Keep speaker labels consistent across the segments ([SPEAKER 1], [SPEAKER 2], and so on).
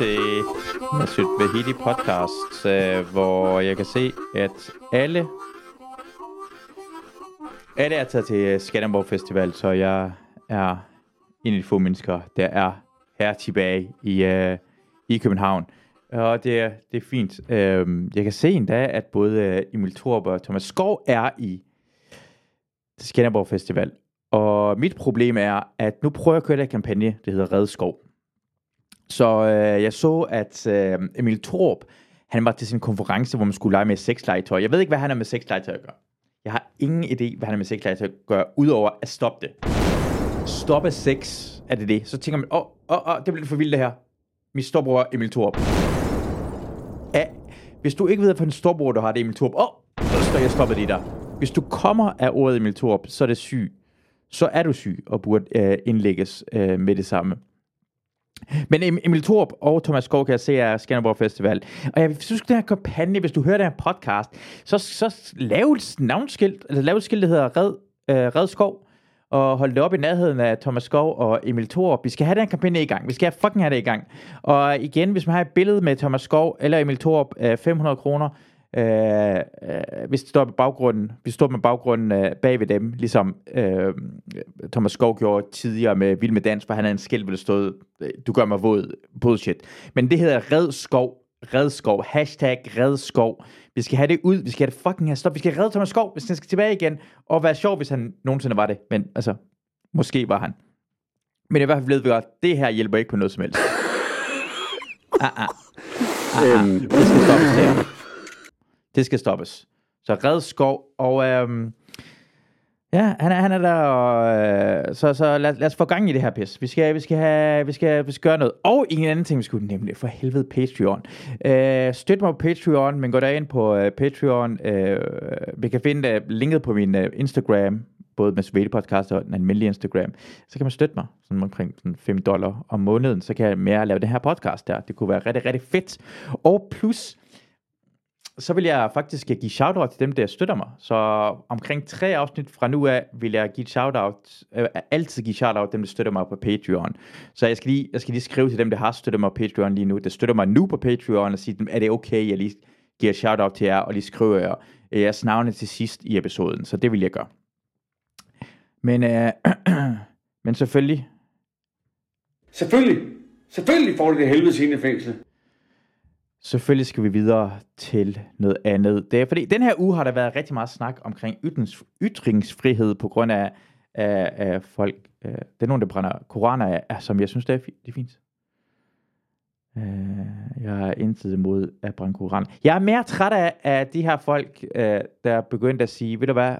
[SPEAKER 1] til Masud Vahidi podcast, øh, hvor jeg kan se, at alle alle er taget til Skanderborg Festival, så jeg er en af de få mennesker, der er her tilbage i, uh, i København. Og det er, det er fint. Uh, jeg kan se endda, at både øh, Emil Thorup og Thomas Skov er i Skanderborg Festival. Og mit problem er, at nu prøver jeg at køre der kampagne, det hedder Red Skov. Så øh, jeg så, at øh, Emil Torp, han var til sin konference, hvor man skulle lege med sexlegetøj. Jeg ved ikke, hvad han er med sexlegetøj at gøre. Jeg har ingen idé, hvad han er med sexlegetøj at gøre, udover at stoppe det. Stoppe sex, er det det. Så tænker man, åh, oh, åh, oh, oh, det bliver for vildt det her. Min storbror Emil Torp. Ja, hvis du ikke ved, hvad en storbror du har, det er Emil Torp. Åh, oh, så jeg stoppet det der. Hvis du kommer af ordet Emil Torp, så er det syg så er du syg og burde øh, indlægges øh, med det samme. Men Emil Thorup og Thomas Skov kan jeg se er Skanderborg Festival. Og jeg synes, den her kampagne, hvis du hører den her podcast, så, så lav et navnskilt, eller lav et skilt, der hedder Red, øh, Red Skov, og hold det op i nærheden af Thomas Skov og Emil Thorup. Vi skal have den kampagne i gang. Vi skal have fucking have det i gang. Og igen, hvis man har et billede med Thomas Skov eller Emil Thorup, øh, 500 kroner, Øh, øh, hvis det står med baggrunden, vi står med baggrunden øh, bag ved dem, ligesom øh, Thomas Skov gjorde tidligere med Vild med Dans, for han havde en skæld, hvor det stod, du gør mig våd, bullshit. Men det hedder Red Skov, Red Skov, hashtag Red Skov. Vi skal have det ud, vi skal have det fucking have stop, vi skal redde Thomas Skov, hvis han skal tilbage igen, og være sjov, hvis han nogensinde var det, men altså, måske var han. Men i hvert fald ved vi godt, det her hjælper ikke på noget som helst. Ah, ah. Ah, ah. Det skal stoppes her. Det skal stoppes. Så red skov, og øhm, ja, han er, han er der, og, øh, så, så lad, lad os få gang i det her pis. Vi skal, vi skal, have, vi skal, vi skal gøre noget. Og en anden ting, vi skulle nemlig, for helvede Patreon. Øh, støt mig på Patreon, men gå ind på øh, Patreon. Øh, vi kan finde uh, linket på min uh, Instagram, både med Svede Podcast og den almindelige Instagram, så kan man støtte mig sådan omkring sådan 5 dollar om måneden, så kan jeg mere lave den her podcast der. Det kunne være rigtig, rigtig fedt. Og plus, så vil jeg faktisk øh, give shout-out til dem, der støtter mig. Så omkring tre afsnit fra nu af, vil jeg give shout-out, øh, altid give shout-out dem, der støtter mig på Patreon. Så jeg skal, lige, jeg skal lige skrive til dem, der har støttet mig på Patreon lige nu, der støtter mig nu på Patreon, og sige dem, er det okay, jeg lige giver shout-out til jer, og lige skriver jer øh, jeres navne til sidst i episoden. Så det vil jeg gøre. Men, øh, men selvfølgelig...
[SPEAKER 2] Selvfølgelig! Selvfølgelig får de det helvede sine fængsel.
[SPEAKER 1] Selvfølgelig skal vi videre til noget andet. Det er fordi, den her uge har der været rigtig meget snak omkring ytrings, ytringsfrihed på grund af, af, af folk. Øh, det er nogen, der brænder koraner af, som jeg synes, det er, det er fint. Øh, jeg er intet imod at brænde koraner. Jeg er mere træt af, af de her folk, øh, der er begyndt at sige, ved du hvad,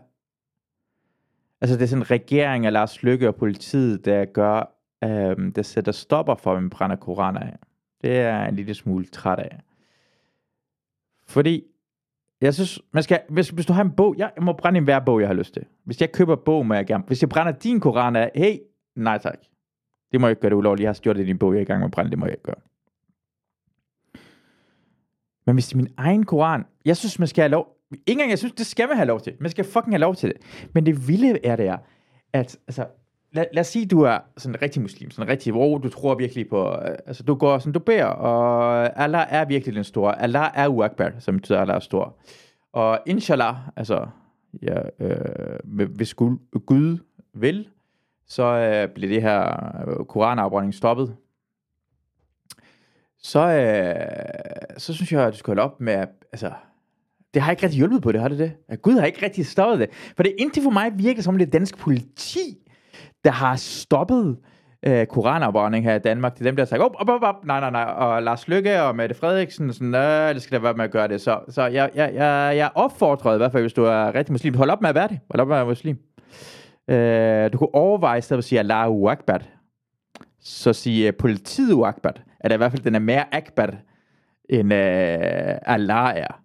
[SPEAKER 1] altså det er sådan en regering af Lars Lykke og politiet, der gør, øh, der sætter stopper for, at man brænder koraner af. Det er jeg en lille smule træt af. Fordi, jeg synes, man skal, hvis, hvis du har en bog, jeg, jeg må brænde en hver bog, jeg har lyst til. Hvis jeg køber bog, må jeg gerne. Hvis jeg brænder din koran af, hey, nej tak. Det må jeg ikke gøre det ulovligt. Jeg har stjålet det i din bog, jeg er i gang med at brænde, det må jeg ikke gøre. Men hvis det er min egen koran, jeg synes, man skal have lov, ikke engang jeg synes, det skal man have lov til. Man skal fucking have lov til det. Men det vilde er det er, at altså, lad, lad os sige, du er sådan en rigtig muslim, sådan en rigtig, hvor du tror virkelig på, øh, altså du går sådan, du beder, og Allah er virkelig den store. Allah er uakbar, som betyder, Allah er stor. Og inshallah, altså, ja, øh, hvis Gud, Gud vil, så øh, bliver det her øh, koranafbrænding stoppet. Så, øh, så synes jeg, at du skal holde op med, altså, det har ikke rigtig hjulpet på det, har det det? At Gud har ikke rigtig stoppet det. For det indtil for mig virker som det danske politi, der har stoppet øh, koranafbrænding her i Danmark. Det er dem, der har sagt, op, op, op, op, nej, nej, nej. Og Lars Lykke og Mette Frederiksen, sådan, nej, det skal da være med at gøre det. Så, så jeg, jeg, jeg, jeg opfordrer i hvert fald, hvis du er rigtig muslim, hold op med at være det. Hold op med at være muslim. Øh, du kunne overveje, i stedet for at sige Allahu Akbar, så sige uh, politiet Akbar. At i hvert fald den er mere Akbar, end uh, Allah er.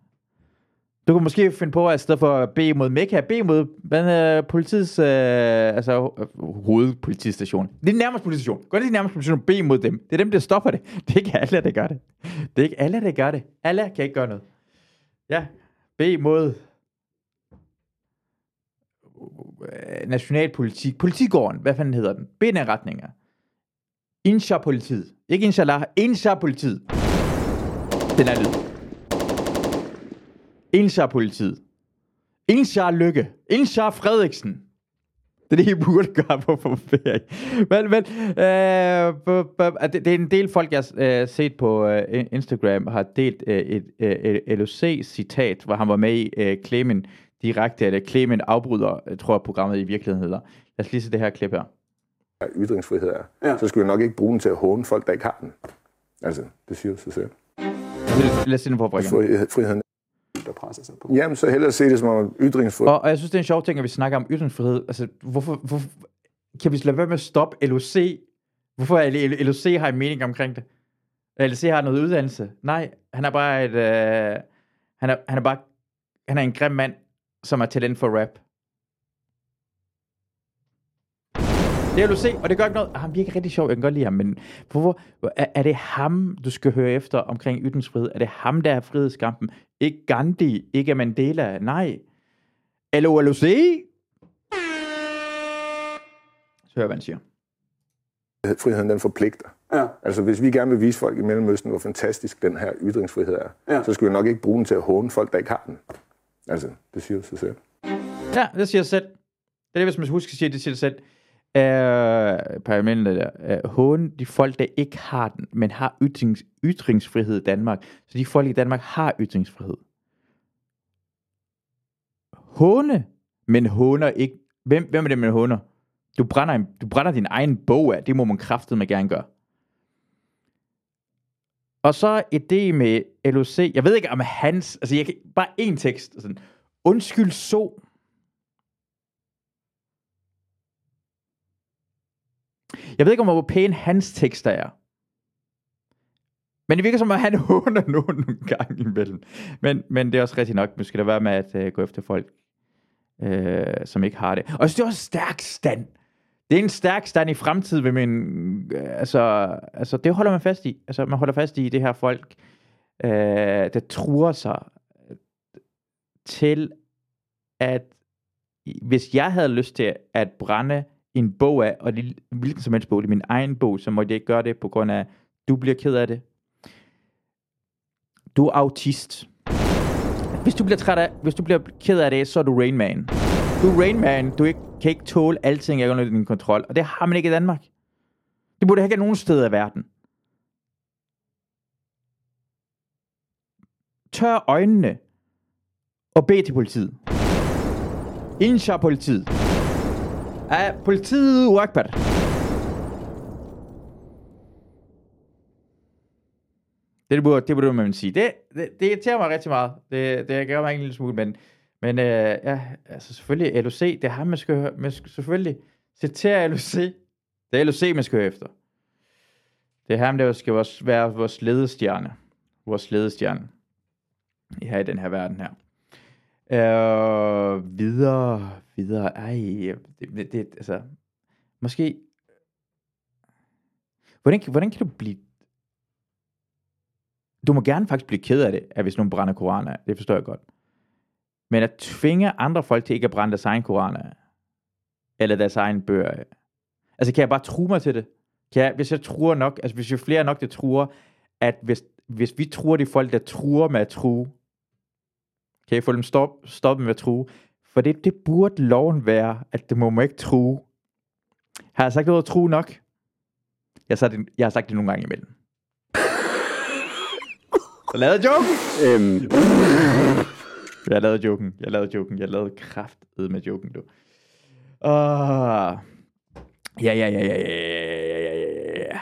[SPEAKER 1] Du kunne måske finde på, at i stedet for at mod Mekka, B mod hvad er politiets, øh, altså øh, hovedpolitistation. Det er nærmest politistation. Gå til nærmest politistation, B mod dem. Det er dem, der stopper det. Det er ikke alle, der gør det. Det er ikke alle, der gør det. Alle kan ikke gøre noget. Ja, B mod øh, nationalpolitik, politigården, hvad fanden hedder den? Benretninger. Insha-politiet. Ikke Inshallah, Insha-politiet. Den er lyd. Insha-politiet. Insha Lykke. Insha Frederiksen. Det er det, I burde gøre på, ferie. Men, men øh, b, b, det, det er en del folk, jeg har øh, set på øh, Instagram, har delt øh, et øh, LOC-citat, hvor han var med i øh, Clemen direkte, eller Clemen afbryder, jeg tror programmet i virkeligheden hedder. Lad os lige se det her klip her.
[SPEAKER 3] Ytringsfrihed er. Ja. Så skulle jeg nok ikke bruge den til at håne folk, der ikke har den. Altså, det siger sig selv.
[SPEAKER 1] Lad os se den på
[SPEAKER 3] Friheden der presser sig på. Jamen, så hellere se det som om ytringsfrihed.
[SPEAKER 1] Og, og jeg synes, det er en sjov ting, at vi snakker om ytringsfrihed. Altså, hvorfor, hvorfor kan vi lade være med at stoppe LOC? Hvorfor er LOC har en mening omkring det? LOC har noget uddannelse. Nej, han er bare et... Øh, han, er, han er bare... Han er en grim mand, som er talent for rap. Det er LOC, og det gør ikke noget. Han virker rigtig sjov, jeg kan godt lide ham, men hvorfor, er, er det ham, du skal høre efter omkring ytringsfrihed? Er det ham, der er frihedskampen? Ikke Gandhi, ikke Mandela, nej. LOLOC? Så hører hvad han siger.
[SPEAKER 3] Friheden, den forpligter. Ja. Altså, hvis vi gerne vil vise folk i Mellemøsten, hvor fantastisk den her ytringsfrihed er, ja. så skulle vi nok ikke bruge den til at håne folk, der ikke har den. Altså, det siger sig selv.
[SPEAKER 1] Ja, det siger sig selv. Det er det, hvis man husker at sige, det siger sig selv øh, parlamentet der, øh, håne de folk, der ikke har den, men har ytrings, ytringsfrihed i Danmark. Så de folk i Danmark har ytringsfrihed. Håne, men håner ikke. Hvem, hvem er det, man håner? Du brænder, en, du brænder din egen bog af. Det må man kraftedeme gerne gøre. Og så et det med LOC. Jeg ved ikke om hans... Altså, jeg kan, bare én tekst. Sådan, Undskyld så. Jeg ved ikke, om hvor pæne hans tekster er. Men det virker som, at han håner nogen nogle gange imellem. Men, men det er også rigtigt nok. Nu skal der være med at øh, gå efter folk, øh, som ikke har det. Og jeg synes, det er også stærk stand. Det er en stærk stand i fremtiden ved min... Øh, altså, altså, det holder man fast i. Altså, man holder fast i det her folk, øh, der truer sig øh, til, at hvis jeg havde lyst til at brænde en bog af, og det er hvilken som helst bog, det er min egen bog, så må jeg ikke gøre det på grund af, du bliver ked af det. Du er autist. Hvis du bliver træt af, hvis du bliver ked af det, så er du Rain Man. Du er Rain Man, du ikke, kan ikke tåle alting under din kontrol, og det har man ikke i Danmark. Det burde ikke have nogen steder i verden. Tør øjnene og bed til politiet. Indsha politiet af politiet Wakbar. Det burde, det burde man sige. Det, det, det irriterer mig rigtig meget. Det, det gør mig ikke en lille smule, men, men øh, ja, altså selvfølgelig LOC, det er ham, man skal, man skal selvfølgelig citere LOC. Det er LOC, man skal høre efter. Det er ham, der skal være vores ledestjerne. Vores ledestjerne. Her i den her verden her. Øh, videre, videre. Ej, det, det, altså, måske... Hvordan, hvordan kan du blive... Du må gerne faktisk blive ked af det, at hvis nogen brænder koraner Det forstår jeg godt. Men at tvinge andre folk til ikke at brænde deres egen koraner eller deres egen bøger Altså, kan jeg bare true mig til det? Kan jeg, hvis jeg truer nok, altså hvis jeg flere nok, der truer, at hvis, hvis vi truer de folk, der truer med at true, kan I få dem stop, stoppet med at true? For det, det burde loven være, at det må man ikke true. Har jeg sagt ordet true nok? Jeg har sagt det, jeg har sagt det nogle gange imellem. Jeg lavede joken. Øhm. Jeg lavede joken. Jeg lavede joken. Jeg lavede kraft med joken, du. Uh. Ja, ja, ja, ja, ja, ja, ja, ja.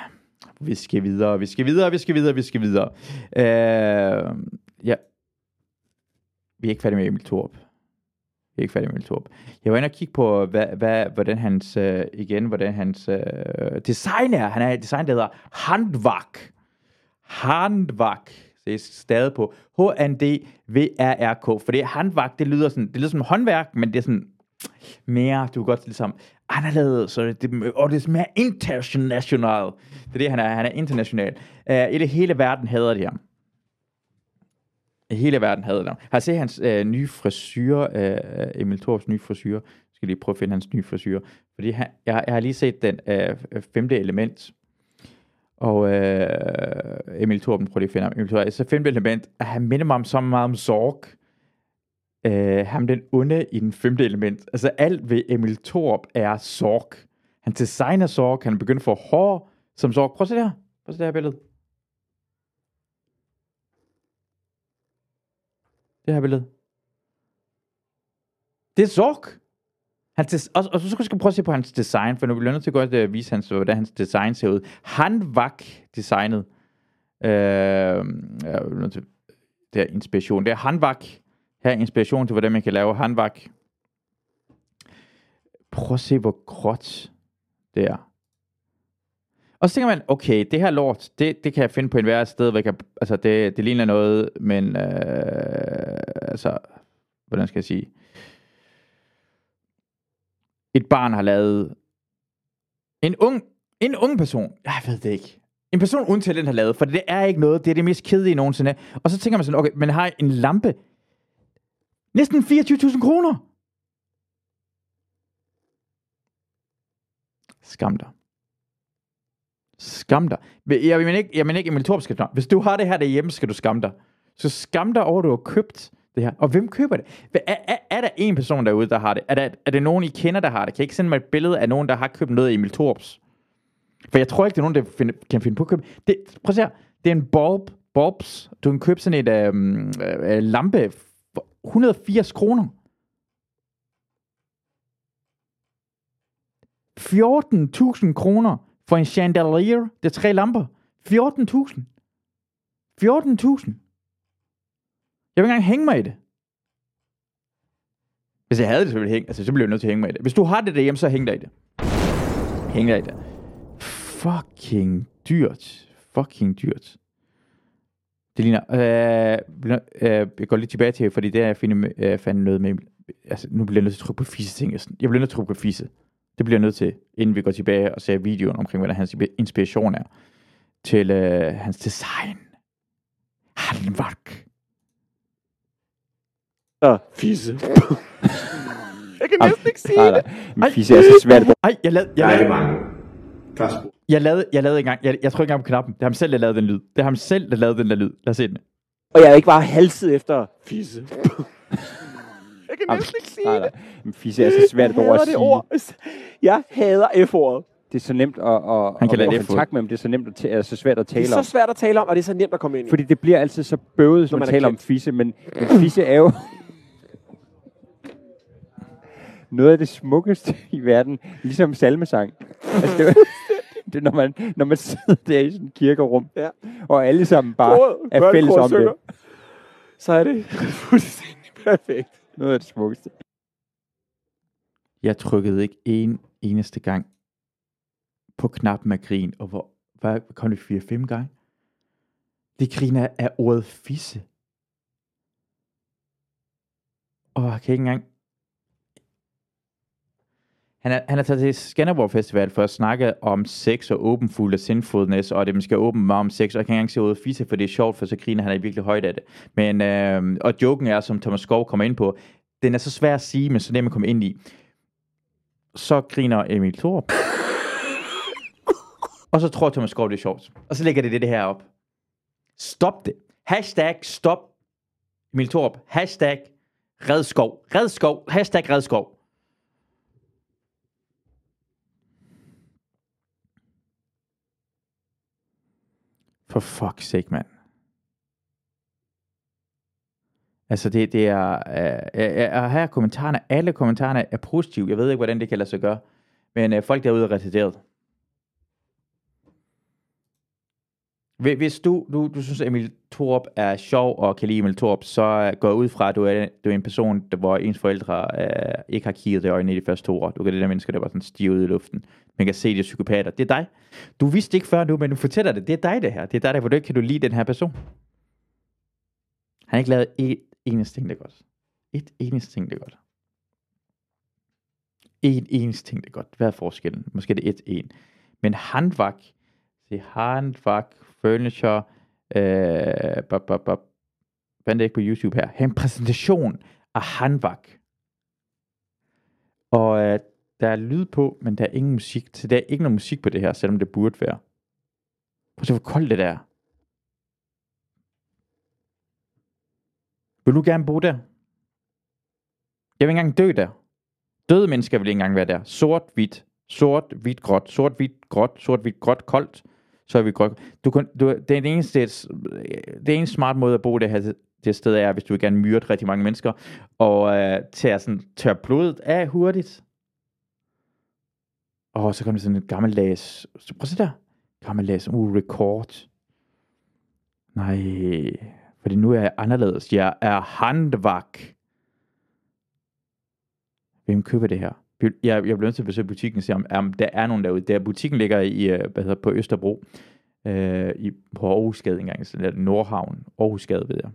[SPEAKER 1] Vi skal videre, vi skal videre, vi skal videre, vi skal videre. Uh, ja, vi er ikke færdige med Emil Thorup. Vi er ikke færdige med Emil Thorup. Jeg var inde og kigge på, hvad, hvad, hvordan hans, øh, igen, hvordan hans øh, design er. Han er et design, der hedder Handvak. Handvak. Det er stadig på H-N-D-V-R-R-K. For det handvak, det lyder sådan, det lyder som håndværk, men det er sådan mere, du kan godt ligesom anderledes, så det, og det er mere international. Det er det, han er. Han er international. Uh, I det hele verden hader det ham. Hele verden havde det. Har I set hans øh, nye frisyr, øh, Emil Thorups nye frisyr? skal lige prøve at finde hans nye frisyr. Fordi han, jeg, jeg har lige set den øh, femte element. Og øh, Emil Thorben, prøv lige at finde ham. Emil Thorben, så femte element, at han minder mig om så meget om Zorg. Øh, ham den onde i den femte element. Altså alt ved Emil Torp er Zorg. Han designer Zorg, han begynder for hår som Zorg. Prøv at se det her. Prøv at se det her billede. Det her billede. Det er Zork. Han des- og, og, så skal jeg prøve at se på hans design, for nu bliver nødt til øh, at godt og vise hans, øh, hvordan hans design ser ud. Han vak designet. Øh, jeg nødt til, det er inspiration. Det er Hanvak. Her er inspiration til, hvordan man kan lave Hanvak. Prøv at se, hvor gråt det er. Og så tænker man, okay, det her lort, det, det kan jeg finde på en værre sted, hvor jeg kan, altså det, det ligner noget, men øh, altså, hvordan skal jeg sige, et barn har lavet, en ung, en ung person, jeg ved det ikke, en person uden talent har lavet, for det er ikke noget, det er det mest kedelige nogensinde. Og så tænker man sådan, okay, man har en lampe, næsten 24.000 kroner. Skam dig. Skam dig. Jeg mener ikke, jeg mener ikke Emil Torp skal. Hvis du har det her derhjemme, skal du skamme dig. Så skam dig over, at du har købt det her. Og hvem køber det? Er, er, er der en person derude, der har det? Er, der, er det nogen, I kender, der har det? Kan I ikke sende mig et billede af nogen, der har købt noget af Emil Torps? For jeg tror ikke, det er nogen, der find, kan finde på at købe. Det, prøv at se her. Det er en bulb, bulbs. Du kan købe sådan et øhm, øh, øh lampe for 180 kroner. 14.000 kroner for en chandelier. Det er tre lamper. 14.000. 14.000. Jeg vil ikke engang hænge mig i det. Hvis jeg havde det, så ville jeg hænge. Altså, så blev jeg nødt til at hænge mig i det. Hvis du har det derhjemme, så hæng dig i det. Hæng dig i det. Fucking dyrt. Fucking dyrt. Det ligner... Øh, øh, jeg går lidt tilbage til, fordi det er, jeg finder, øh, fandt noget med... Altså, nu bliver jeg nødt til at trykke på fisse ting. Jeg bliver nødt til at trykke på fisse. Det bliver jeg nødt til, inden vi går tilbage og ser videoen omkring, hvad der hans inspiration er til øh, hans design. Handværk.
[SPEAKER 4] Og fisse. jeg kan næsten ikke sige
[SPEAKER 1] nej,
[SPEAKER 4] det.
[SPEAKER 1] nej.
[SPEAKER 4] Fisse er så svært.
[SPEAKER 1] Ej, jeg lavede, jeg lavede.
[SPEAKER 2] Først.
[SPEAKER 1] jeg lavede, jeg lavede engang, jeg, jeg tror ikke engang på knappen. Det er ham selv, der lavede den lyd. Det er ham selv, der lavede den der lyd. Lad os se den.
[SPEAKER 4] Og jeg er ikke bare halset efter fisse. jeg kan næsten ikke sige
[SPEAKER 5] Nej,
[SPEAKER 4] det.
[SPEAKER 5] Men fisse er så svært
[SPEAKER 4] Jeg
[SPEAKER 5] ord at
[SPEAKER 4] det
[SPEAKER 5] sige.
[SPEAKER 4] ord. Jeg hader F-ordet.
[SPEAKER 5] Det er så nemt at, at,
[SPEAKER 1] Han
[SPEAKER 5] at
[SPEAKER 1] kan lade
[SPEAKER 5] være
[SPEAKER 1] det
[SPEAKER 5] kontakt med dem. Det er så nemt at er så svært at
[SPEAKER 4] Det
[SPEAKER 5] tale
[SPEAKER 4] er så
[SPEAKER 5] om.
[SPEAKER 4] svært at tale om, og det er så nemt at komme ind i.
[SPEAKER 5] Fordi det bliver altid så bøvet,
[SPEAKER 4] Når
[SPEAKER 5] man,
[SPEAKER 4] man er
[SPEAKER 5] taler om fisse. Men, men fisse er jo noget af det smukkeste i verden. Ligesom salmesang. Altså, det, er- det når man, når man sidder der i sådan et kirkerum,
[SPEAKER 4] Ja.
[SPEAKER 5] og alle sammen bare
[SPEAKER 4] Koret-
[SPEAKER 5] er fælles om
[SPEAKER 4] synger,
[SPEAKER 5] det.
[SPEAKER 4] Så er det fuldstændig perfekt.
[SPEAKER 5] Noget af det smukkeste.
[SPEAKER 1] Jeg trykkede ikke en eneste gang på knappen af grin, og hvor, hvad kom det 4-5 gange? Det griner af ordet fisse. Og jeg kan ikke engang... Han er, han er taget til Skanderborg Festival for at snakke om sex og openfuld og sinfulness, og det man skal åbne meget om sex, og jeg kan ikke engang se ud af fisse, for det er sjovt, for så griner han er virkelig højt af det. Men, øh, og joken er, som Thomas Skov kommer ind på, den er så svær at sige, men så nem at komme ind i. Så griner Emil Thorup. og så tror Thomas Skov, det er sjovt. Og så lægger det det, det her op. Stop det. Hashtag stop Emil Thorup. Hashtag redskov. Redskov. Hashtag redskov. For fuck's sake, mand. Altså, det, det er... Øh, øh, her er kommentarerne, alle kommentarerne er positive. Jeg ved ikke, hvordan det kan lade sig gøre. Men øh, folk derude er retarderet. Hvis du, du, du synes, Emil Thorup er sjov og kan lide Emil Thorup, så øh, går ud fra, at du er, du er en person, der, hvor ens forældre øh, ikke har kigget i øjnene i de første to år. Du kan det der mennesker, der var sådan stiv ud i luften. Man kan se de psykopater. Det er dig. Du vidste ikke før nu, men du fortæller det. Det er dig, det her. Det er dig, der hvor du ikke kan du lide den her person. Han har ikke lavet et eneste ting, der er godt. Et eneste ting, der er godt. Et eneste ting, der er godt. Hvad er forskellen? Måske det et en. Men handvak, det handvak, furniture, øh, bop, bop, bop. fandt det ikke på YouTube her? En præsentation af Hanvak. Og øh, der er lyd på, men der er ingen musik. Så der er ikke noget musik på det her, selvom det burde være. Prøv at se, hvor koldt det der er. Vil du gerne bo der? Jeg vil ikke engang dø der. Døde mennesker vil ikke engang være der. Sort, hvidt. Sort, hvidt, gråt. Sort, hvidt, gråt. Sort, hvidt, gråt, koldt. Så er vi godt. Du kan, du, det er den eneste, det er en smart måde at bo det her det sted er, hvis du vil gerne myrde rigtig mange mennesker, og øh, tage sådan, tør blodet af hurtigt. Og så kommer der sådan et Så prøv at se der, gammeldags, uh, record. Nej, fordi nu er jeg anderledes. Jeg er handvak. Hvem køber det her? Jeg, jeg blev nødt til at besøge butikken og se, om, om der er nogen derude. Der butikken ligger i, øh, hvad hedder, på Østerbro, øh, i, på Aarhusgade engang, så der Nordhavn, Aarhusgade ved jeg.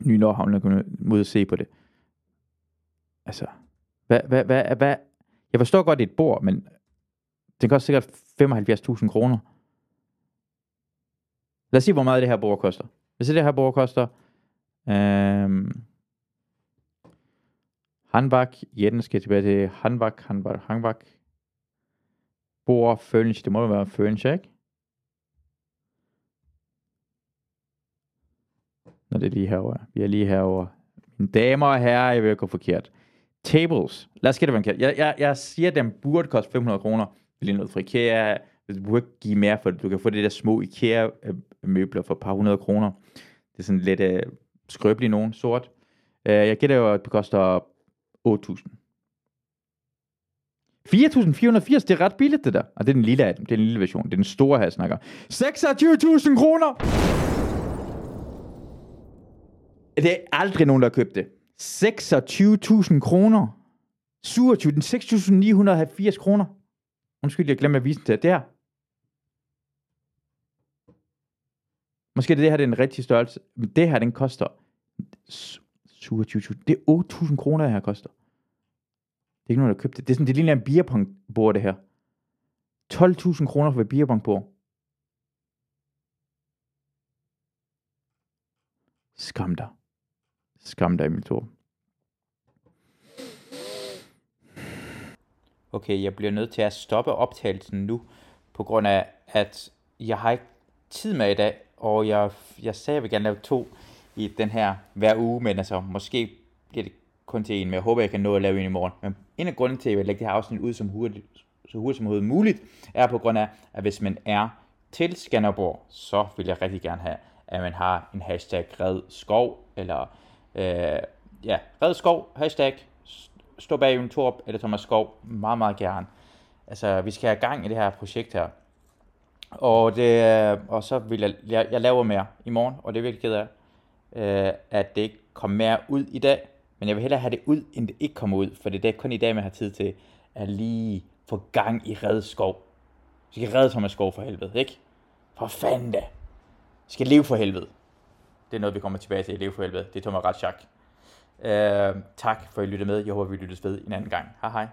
[SPEAKER 1] Ny Nordhavn, der kunne mod og se på det. Altså, hvad, hvad, hvad, hvad, jeg forstår godt, det er et bord, men det koster sikkert 75.000 kroner. Lad os se, hvor meget det her bord koster. Hvis det her bord koster øh, Hanbak, Jens skal tilbage til Hanbak, Hanbak, Hanbak. Bor, Fønch, det må være Fønch, ikke? Nå, det er lige herover. Vi er lige herover. Mine damer og herrer, jeg vil gå forkert. Tables. Lad os gætte, hvad kan. Jeg, jeg, jeg siger, at den burde koste 500 kroner. Det er noget fra IKEA. Du burde ikke give mere for det. Du kan få det der små IKEA-møbler øh, for et par hundrede kroner. Det er sådan lidt øh, uh, skrøbeligt nogen, sort. Uh, jeg gætter jo, at det koster 8.000. 4.480, det er ret billigt det der. Og det er den lille af dem, det er den lille version. Det er den store her, jeg snakker. 26.000 kroner! Det er aldrig nogen, der har købt det. 26.000 kroner. 27, 6.970 kroner. Undskyld, jeg glemte at vise det. Der. Måske det her det er en rigtig størrelse. Men det her, den koster 27.000. Det er 8.000 kroner, det her koster. Ikke nogen, der købte det. Det er sådan, det ligner en beerpongbord, det her. 12.000 kroner for et beerpongbord. Skam dig. Skam dig, Emil Thor. Okay, jeg bliver nødt til at stoppe optagelsen nu, på grund af, at jeg har ikke tid med i dag, og jeg, jeg sagde, at jeg vil gerne lave to i den her hver uge, men altså, måske bliver det kun til en, men jeg håber, jeg kan nå at lave en i morgen. Men en af grunden til, at jeg vil lægge det her afsnit ud som hurtigt, så hurtigt som overhovedet muligt, er på grund af, at hvis man er til Skanderborg, så vil jeg rigtig gerne have, at man har en hashtag red skov, eller øh, ja, red skov, hashtag stå bag en Torp eller Thomas Skov, meget, meget gerne. Altså, vi skal have gang i det her projekt her. Og, det, øh, og så vil jeg, jeg, jeg laver mere i morgen, og det er virkelig ked af, øh, at det ikke kommer mere ud i dag. Men jeg vil hellere have det ud, end det ikke kommer ud, for det er kun i dag, man har tid til at lige få gang i redskov. Vi skal redde Thomas Skov for helvede, ikke? For fanden da. Vi skal leve for helvede. Det er noget, vi kommer tilbage til i leve for helvede. Det er Thomas Ratschak. Øh, tak for at I lyttede med. Jeg håber, vi lyttes ved en anden gang. Hej hej.